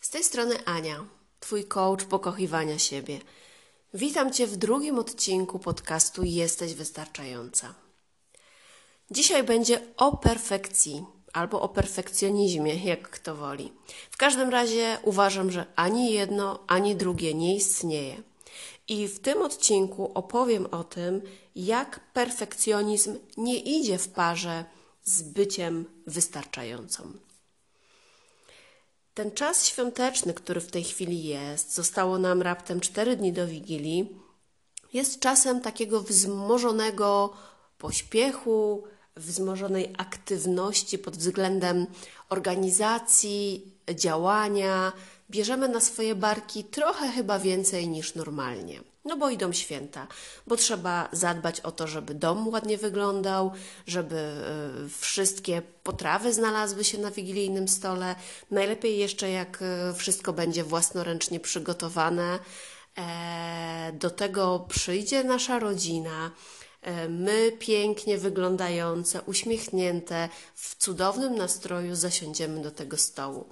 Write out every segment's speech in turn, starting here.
z tej strony Ania, Twój coach pokochiwania siebie. Witam Cię w drugim odcinku podcastu Jesteś Wystarczająca. Dzisiaj będzie o perfekcji albo o perfekcjonizmie, jak kto woli. W każdym razie uważam, że ani jedno, ani drugie nie istnieje. I w tym odcinku opowiem o tym, jak perfekcjonizm nie idzie w parze z byciem wystarczającą. Ten czas świąteczny, który w tej chwili jest, zostało nam raptem 4 dni do Wigilii, jest czasem takiego wzmożonego pośpiechu, wzmożonej aktywności pod względem organizacji, działania. Bierzemy na swoje barki trochę chyba więcej niż normalnie. No bo idą święta, bo trzeba zadbać o to, żeby dom ładnie wyglądał, żeby y, wszystkie potrawy znalazły się na wigilijnym stole. Najlepiej jeszcze, jak y, wszystko będzie własnoręcznie przygotowane. E, do tego przyjdzie nasza rodzina, e, my pięknie wyglądające, uśmiechnięte, w cudownym nastroju zasiądziemy do tego stołu.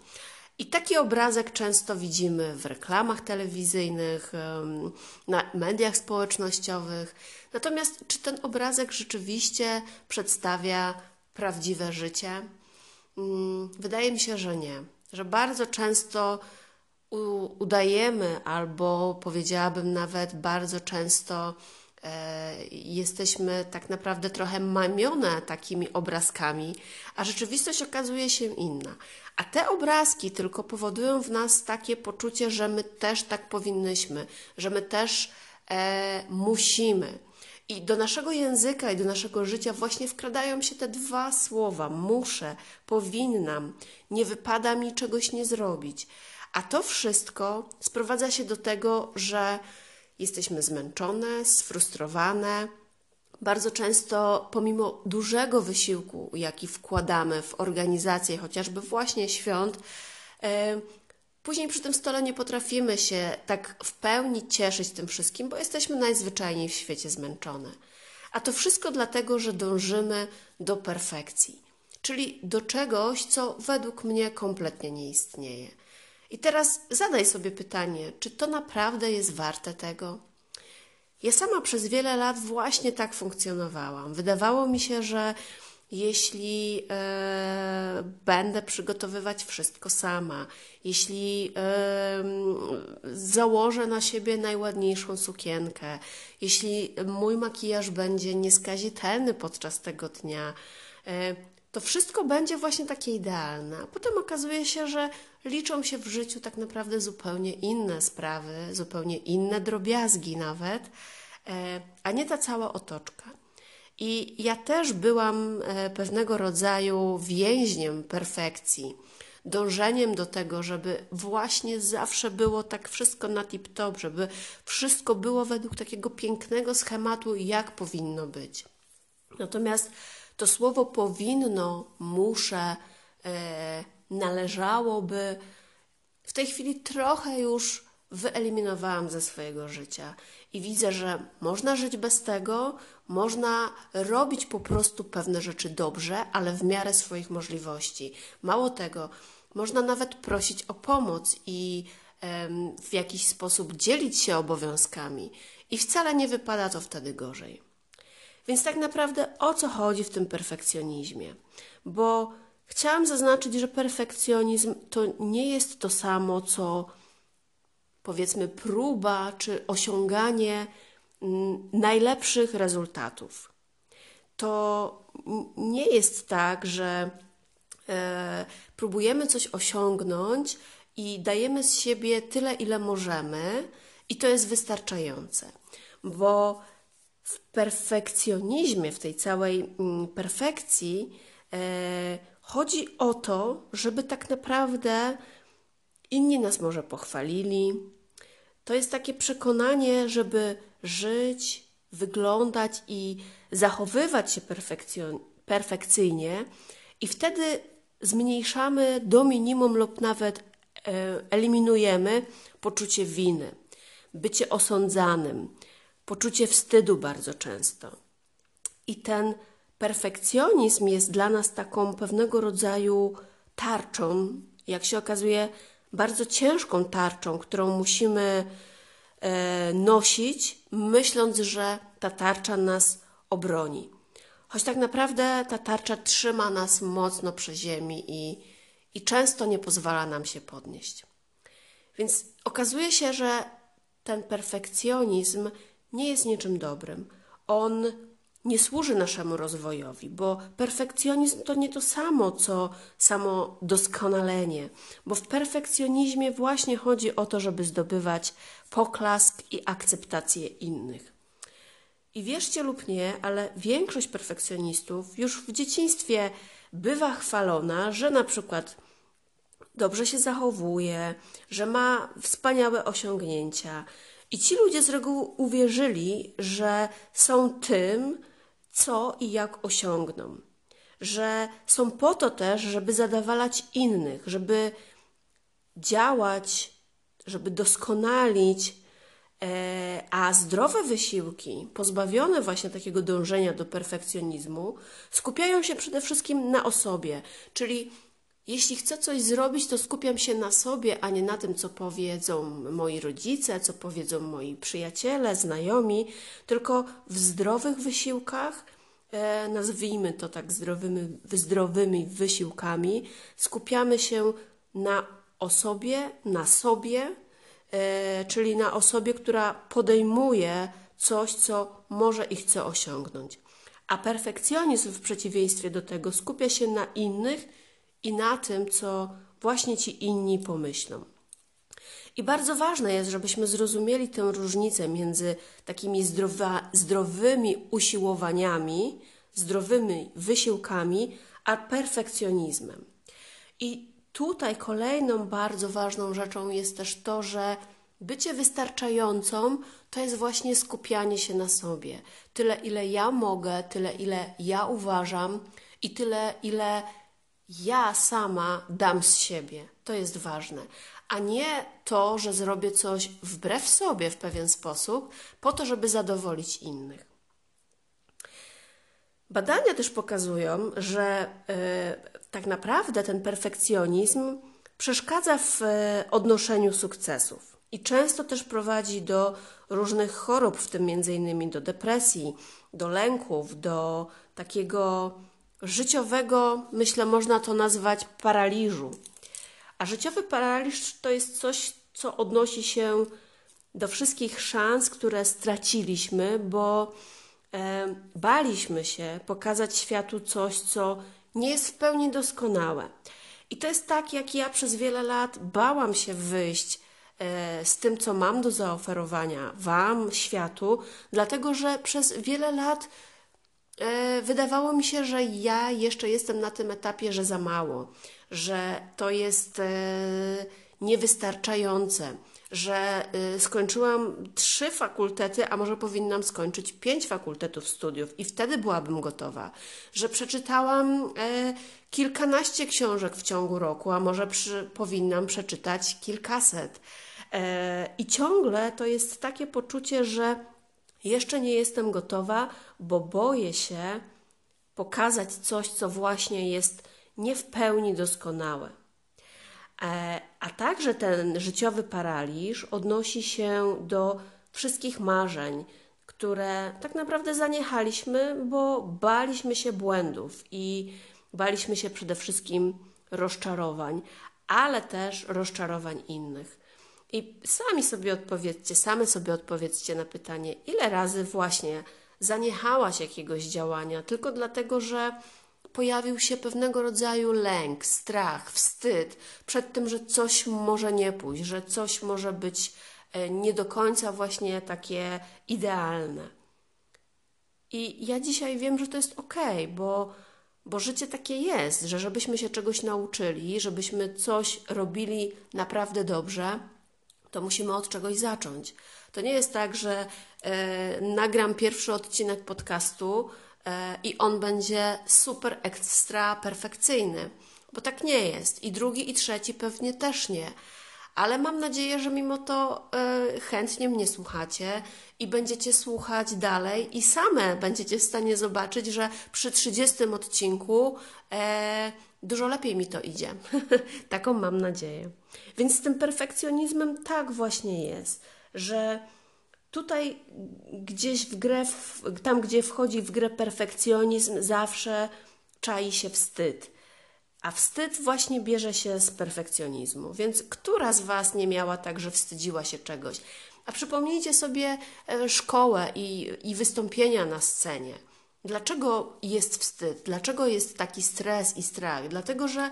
I taki obrazek często widzimy w reklamach telewizyjnych, na mediach społecznościowych. Natomiast czy ten obrazek rzeczywiście przedstawia prawdziwe życie? Mm, wydaje mi się, że nie. Że bardzo często udajemy, albo powiedziałabym nawet bardzo często jesteśmy tak naprawdę trochę mamione takimi obrazkami, a rzeczywistość okazuje się inna. A te obrazki tylko powodują w nas takie poczucie, że my też tak powinnyśmy, że my też e, musimy. I do naszego języka i do naszego życia właśnie wkradają się te dwa słowa: muszę, powinnam, nie wypada mi czegoś nie zrobić. A to wszystko sprowadza się do tego, że jesteśmy zmęczone, sfrustrowane, bardzo często, pomimo dużego wysiłku, jaki wkładamy w organizację chociażby właśnie świąt, e, później przy tym stole nie potrafimy się tak w pełni cieszyć tym wszystkim, bo jesteśmy najzwyczajniej w świecie zmęczone. A to wszystko dlatego, że dążymy do perfekcji, czyli do czegoś, co według mnie kompletnie nie istnieje. I teraz zadaj sobie pytanie, czy to naprawdę jest warte tego? Ja sama przez wiele lat właśnie tak funkcjonowałam. Wydawało mi się, że jeśli e, będę przygotowywać wszystko sama, jeśli e, założę na siebie najładniejszą sukienkę, jeśli mój makijaż będzie nieskazitelny podczas tego dnia, e, to wszystko będzie właśnie takie idealne. A potem okazuje się, że liczą się w życiu tak naprawdę zupełnie inne sprawy, zupełnie inne drobiazgi nawet, e, a nie ta cała otoczka. I ja też byłam e, pewnego rodzaju więźniem perfekcji, dążeniem do tego, żeby właśnie zawsze było tak wszystko na tip-top, żeby wszystko było według takiego pięknego schematu, jak powinno być. Natomiast to słowo powinno, muszę, e, należałoby, w tej chwili trochę już wyeliminowałam ze swojego życia i widzę, że można żyć bez tego, można robić po prostu pewne rzeczy dobrze, ale w miarę swoich możliwości. Mało tego, można nawet prosić o pomoc i w jakiś sposób dzielić się obowiązkami, i wcale nie wypada to wtedy gorzej. Więc tak naprawdę o co chodzi w tym perfekcjonizmie? Bo chciałam zaznaczyć, że perfekcjonizm to nie jest to samo, co powiedzmy próba czy osiąganie mm, najlepszych rezultatów. To nie jest tak, że e, próbujemy coś osiągnąć i dajemy z siebie tyle, ile możemy, i to jest wystarczające, bo w perfekcjonizmie, w tej całej mm, perfekcji, e, chodzi o to, żeby tak naprawdę inni nas może pochwalili. To jest takie przekonanie, żeby żyć, wyglądać i zachowywać się perfekcyjnie, i wtedy zmniejszamy do minimum lub nawet e, eliminujemy poczucie winy, bycie osądzanym, poczucie wstydu bardzo często. I ten perfekcjonizm jest dla nas taką pewnego rodzaju tarczą, jak się okazuje, bardzo ciężką tarczą, którą musimy e, nosić, myśląc, że ta tarcza nas obroni. Choć tak naprawdę ta tarcza trzyma nas mocno przy ziemi i, i często nie pozwala nam się podnieść. Więc okazuje się, że ten perfekcjonizm nie jest niczym dobrym. On nie służy naszemu rozwojowi, bo perfekcjonizm to nie to samo, co samo doskonalenie, bo w perfekcjonizmie właśnie chodzi o to, żeby zdobywać poklask i akceptację innych. I wierzcie lub nie, ale większość perfekcjonistów już w dzieciństwie bywa chwalona, że na przykład dobrze się zachowuje, że ma wspaniałe osiągnięcia. I ci ludzie z reguły uwierzyli, że są tym, co i jak osiągną. Że są po to też, żeby zadowalać innych, żeby działać, żeby doskonalić, e, a zdrowe wysiłki, pozbawione właśnie takiego dążenia do perfekcjonizmu, skupiają się przede wszystkim na osobie, czyli jeśli chcę coś zrobić, to skupiam się na sobie, a nie na tym, co powiedzą moi rodzice, co powiedzą moi przyjaciele, znajomi, tylko w zdrowych wysiłkach, e, nazwijmy to tak zdrowymi, zdrowymi wysiłkami, skupiamy się na osobie, na sobie, e, czyli na osobie, która podejmuje coś, co może i chce osiągnąć. A perfekcjonizm w przeciwieństwie do tego skupia się na innych i na tym, co właśnie ci inni pomyślą. I bardzo ważne jest, żebyśmy zrozumieli tę różnicę między takimi zdrowa, zdrowymi usiłowaniami, zdrowymi wysiłkami, a perfekcjonizmem. I tutaj kolejną bardzo ważną rzeczą jest też to, że bycie wystarczającą to jest właśnie skupianie się na sobie. Tyle, ile ja mogę, tyle, ile ja uważam i tyle, ile ja sama dam z siebie. To jest ważne. A nie to, że zrobię coś wbrew sobie w pewien sposób, po to, żeby zadowolić innych. Badania też pokazują, że y, tak naprawdę ten perfekcjonizm przeszkadza w y, odnoszeniu sukcesów i często też prowadzi do różnych chorób, w tym innymi do depresji, do lęków, do takiego życiowego, myślę, można to nazwać paraliżu. A życiowy paraliż to jest coś, co odnosi się do wszystkich szans, które straciliśmy, bo e, baliśmy się pokazać światu coś, co nie jest w pełni doskonałe. I to jest tak, jak ja przez wiele lat bałam się wyjść e, z tym, co mam do zaoferowania Wam, światu, dlatego że przez wiele lat wydawało mi się, że ja jeszcze jestem na tym etapie, że za mało, że to jest e, niewystarczające, że e, skończyłam trzy fakultety, a może powinnam skończyć pięć fakultetów studiów i wtedy byłabym gotowa, że przeczytałam kilkanaście książek w ciągu roku, a może przy, powinnam przeczytać kilkaset. I ciągle to jest takie poczucie, że jeszcze nie jestem gotowa, bo boję się pokazać coś, co właśnie jest nie w pełni doskonałe. E, a także ten życiowy paraliż odnosi się do wszystkich marzeń, które tak naprawdę zaniechaliśmy, bo baliśmy się błędów i Baliśmy się przede wszystkim rozczarowań, ale też rozczarowań innych. I sami sobie odpowiedzcie, same sobie odpowiedzcie na pytanie, ile razy właśnie zaniechałaś jakiegoś działania tylko dlatego, że pojawił się pewnego rodzaju lęk, strach, wstyd przed tym, że coś może nie pójść, że coś może być e, nie do końca właśnie takie idealne. I ja dzisiaj wiem, że to jest ok, bo, bo życie takie jest, że żebyśmy się czegoś nauczyli, żebyśmy coś robili naprawdę dobrze, to musimy od czegoś zacząć. To nie jest tak, że e, nagram pierwszy odcinek podcastu e, i on będzie super ekstra perfekcyjny, bo tak nie jest. I drugi, i trzeci pewnie też nie. Ale mam nadzieję, że mimo to e, chętnie mnie słuchacie i będziecie słuchać dalej i same będziecie w stanie zobaczyć, że przy 30 odcinku e, dużo lepiej mi to idzie. Taką mam nadzieję. Więc z tym perfekcjonizmem tak właśnie jest, że tutaj gdzieś w grę, tam gdzie wchodzi w grę perfekcjonizm, zawsze czai się wstyd. A wstyd właśnie bierze się z perfekcjonizmu. Więc która z Was nie miała tak, że wstydziła się czegoś? A przypomnijcie sobie e, szkołę i, i wystąpienia na scenie. Dlaczego jest wstyd? Dlaczego jest taki stres i strach? Dlatego, że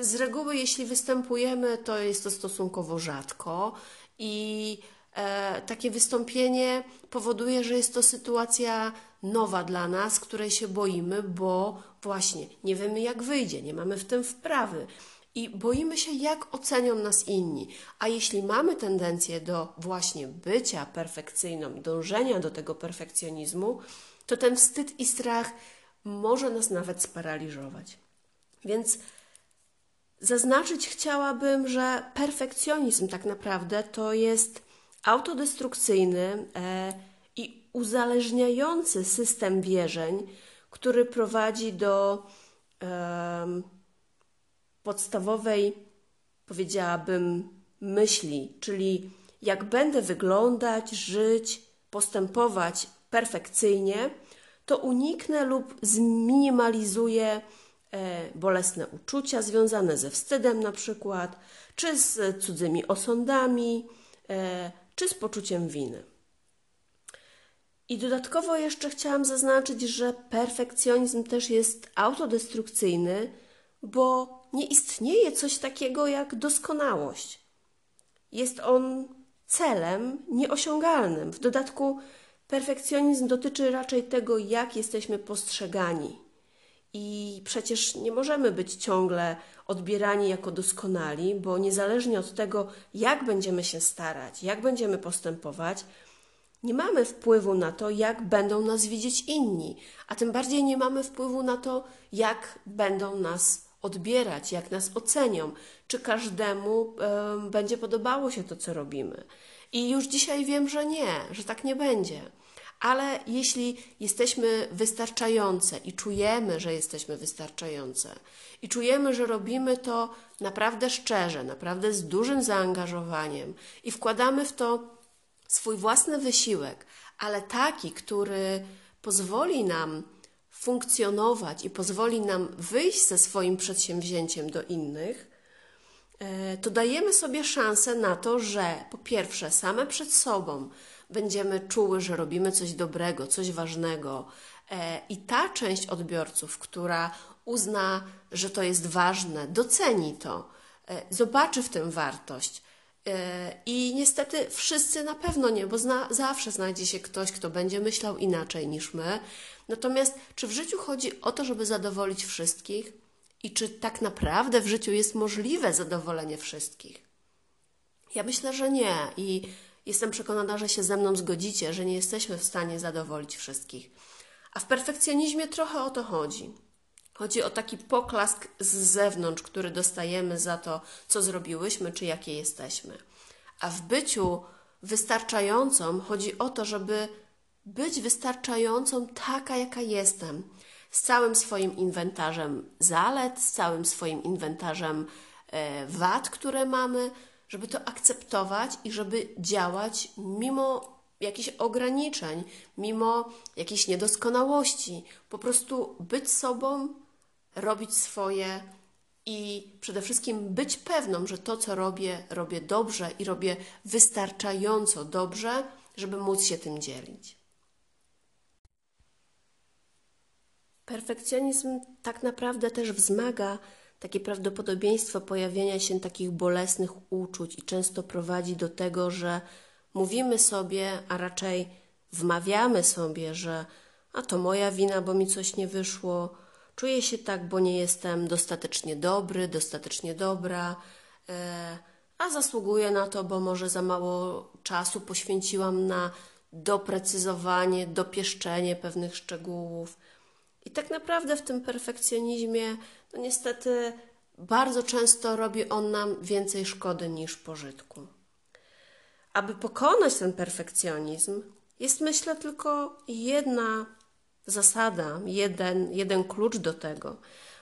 z reguły, jeśli występujemy, to jest to stosunkowo rzadko i e, takie wystąpienie powoduje, że jest to sytuacja nowa dla nas, której się boimy, bo właśnie nie wiemy, jak wyjdzie, nie mamy w tym wprawy i boimy się, jak ocenią nas inni. A jeśli mamy tendencję do właśnie bycia perfekcyjną, dążenia do tego perfekcjonizmu, to ten wstyd i strach może nas nawet sparaliżować. Więc zaznaczyć chciałabym, że perfekcjonizm tak naprawdę to jest autodestrukcyjny e, i uzależniający system wierzeń, który prowadzi do podstawowej, powiedziałabym, myśli, czyli jak będę wyglądać, żyć, postępować perfekcyjnie, to uniknę lub zminimalizuję e, bolesne uczucia związane ze wstydem, na przykład, czy z cudzymi osądami, e, czy z poczuciem winy. I dodatkowo jeszcze chciałam zaznaczyć, że perfekcjonizm też jest autodestrukcyjny, bo nie istnieje coś takiego jak doskonałość. Jest on celem nieosiągalnym. W dodatku perfekcjonizm dotyczy raczej tego, jak jesteśmy postrzegani. I przecież nie możemy być ciągle odbierani jako doskonali, bo niezależnie od tego, jak będziemy się starać, jak będziemy postępować, nie mamy wpływu na to, jak będą nas widzieć inni, a tym bardziej nie mamy wpływu na to, jak będą nas odbierać, jak nas ocenią, czy każdemu y, będzie podobało się to, co robimy. I już dzisiaj wiem, że nie, że tak nie będzie. Ale jeśli jesteśmy wystarczające i czujemy, że jesteśmy wystarczające, i czujemy, że robimy to naprawdę szczerze, naprawdę z dużym zaangażowaniem i wkładamy w to swój własny wysiłek, ale taki, który pozwoli nam funkcjonować i pozwoli nam wyjść ze swoim przedsięwzięciem do innych, e, to dajemy sobie szansę na to, że po pierwsze, same przed sobą będziemy czuły, że robimy coś dobrego, coś ważnego, e, i ta część odbiorców, która uzna, że to jest ważne, doceni to, e, zobaczy w tym wartość. I niestety wszyscy na pewno nie, bo zna, zawsze znajdzie się ktoś, kto będzie myślał inaczej niż my, Natomiast czy w życiu chodzi o to, żeby zadowolić wszystkich? I czy tak naprawdę w życiu jest możliwe zadowolenie wszystkich? Ja myślę, że nie. I jestem przekonana, że się ze mną zgodzicie, że nie jesteśmy w stanie zadowolić wszystkich. A w perfekcjonizmie trochę o to chodzi. Chodzi o taki poklask z zewnątrz, który dostajemy za to, co zrobiłyśmy, czy jakie jesteśmy. A w byciu wystarczającą chodzi o to, żeby być wystarczającą taka, jaka jestem, z całym swoim inwentarzem zalet, z całym swoim inwentarzem e, wad, które mamy, żeby to akceptować i żeby działać mimo jakichś ograniczeń, mimo jakiejś niedoskonałości, po prostu być sobą robić swoje i przede wszystkim być pewną, że to, co robię, robię dobrze i robię wystarczająco dobrze, żeby móc się tym dzielić. Perfekcjonizm tak naprawdę też wzmaga takie prawdopodobieństwo pojawienia się takich bolesnych uczuć i często prowadzi do tego, że mówimy sobie, a raczej wmawiamy sobie, że a to moja wina, bo mi coś nie wyszło, czuję się tak, bo nie jestem dostatecznie dobry, dostatecznie dobra, e, a zasługuję na to, bo może za mało czasu poświęciłam na doprecyzowanie, dopieszczenie pewnych szczegółów. I tak naprawdę w tym perfekcjonizmie, no niestety, bardzo często robi on nam więcej szkody niż pożytku. Aby pokonać ten perfekcjonizm, jest myślę tylko jedna zasada, jeden, jeden klucz do tego.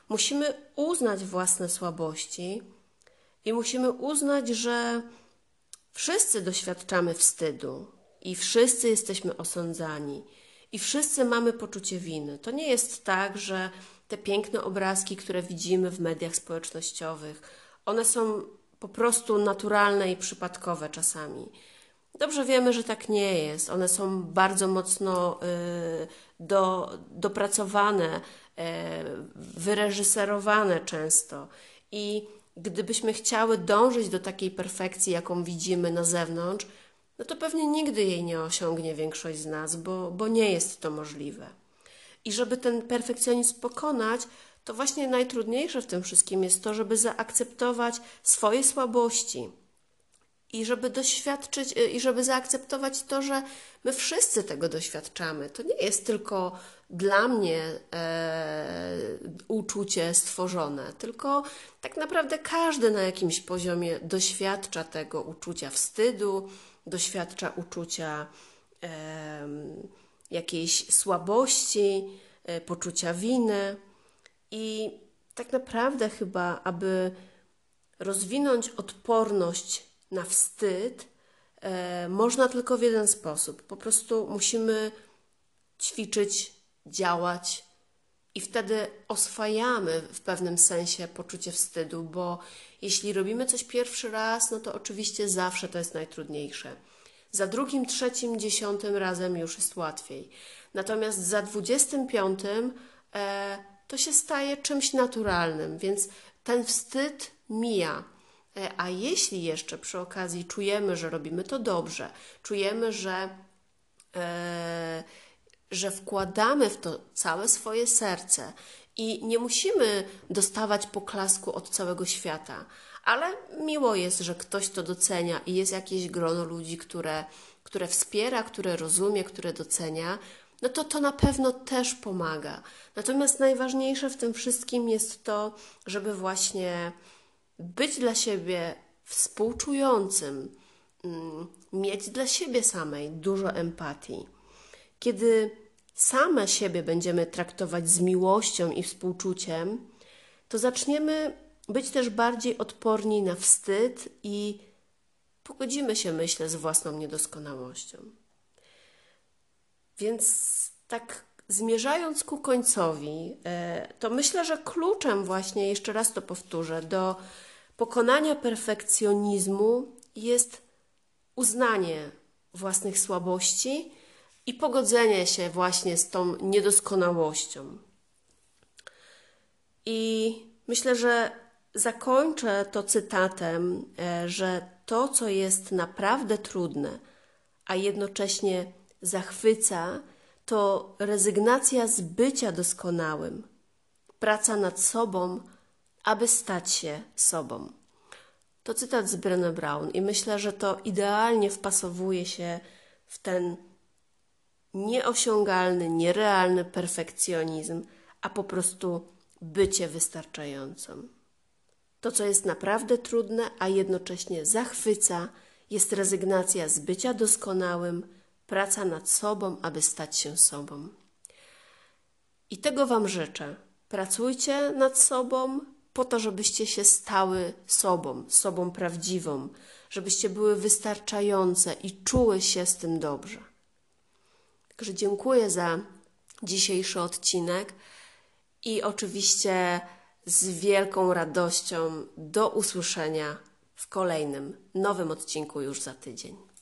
Musimy uznać własne słabości i musimy uznać, że wszyscy doświadczamy wstydu i wszyscy jesteśmy osądzani i wszyscy mamy poczucie winy. To nie jest tak, że te piękne obrazki, które widzimy w mediach społecznościowych, one są po prostu naturalne i przypadkowe czasami. Dobrze wiemy, że tak nie jest. One są bardzo mocno y, do, dopracowane, y, wyreżyserowane często. I gdybyśmy chciały dążyć do takiej perfekcji, jaką widzimy na zewnątrz, no to pewnie nigdy jej nie osiągnie większość z nas, bo, bo nie jest to możliwe. I żeby ten perfekcjonizm pokonać, to właśnie najtrudniejsze w tym wszystkim jest to, żeby zaakceptować swoje słabości i żeby doświadczyć y, i żeby zaakceptować to, że my wszyscy tego doświadczamy. To nie jest tylko dla mnie e, uczucie stworzone, tylko tak naprawdę każdy na jakimś poziomie doświadcza tego uczucia wstydu, doświadcza uczucia e, jakiejś słabości, e, poczucia winy. I tak naprawdę, chyba, aby rozwinąć odporność na wstyd, e, można tylko w jeden sposób. Po prostu musimy ćwiczyć, działać. I wtedy oswajamy w pewnym sensie poczucie wstydu, bo jeśli robimy coś pierwszy raz, no to oczywiście zawsze to jest najtrudniejsze. Za drugim, trzecim, dziesiątym razem już jest łatwiej. Natomiast za dwudziestym piątym e, to się staje czymś naturalnym, więc ten wstyd mija. E, a jeśli jeszcze przy okazji czujemy, że robimy to dobrze, czujemy, że, e, że wkładamy w to całe swoje serce i nie musimy dostawać poklasku od całego świata, ale miło jest, że ktoś to docenia i jest jakieś grono ludzi, które, które wspiera, które rozumie, które docenia, no to to na pewno też pomaga. Natomiast najważniejsze w tym wszystkim jest to, żeby właśnie być dla siebie współczującym, mm, mieć dla siebie samej dużo empatii. Kiedy same siebie będziemy traktować z miłością i współczuciem, to zaczniemy być też bardziej odporni na wstyd i pogodzimy się, myślę, z własną niedoskonałością. Więc tak zmierzając ku końcowi, e, to myślę, że kluczem właśnie, jeszcze raz to powtórzę, do pokonania perfekcjonizmu jest uznanie własnych słabości i pogodzenie się właśnie z tą niedoskonałością. I myślę, że zakończę to cytatem, e, że to, co jest naprawdę trudne, a jednocześnie zachwyca, to rezygnacja z bycia doskonałym, praca nad sobą, aby stać się sobą. To cytat z Brené Brown i myślę, że to idealnie wpasowuje się w ten nieosiągalny, nierealny perfekcjonizm, a po prostu bycie wystarczającą. To, co jest naprawdę trudne, a jednocześnie zachwyca, jest rezygnacja z bycia doskonałym, praca nad sobą, aby stać się sobą. I tego Wam życzę. Pracujcie nad sobą po to, żebyście się stały sobą, sobą prawdziwą, żebyście były wystarczające i czuły się z tym dobrze. Także dziękuję za dzisiejszy odcinek i oczywiście z wielką radością do usłyszenia w kolejnym nowym odcinku już za tydzień.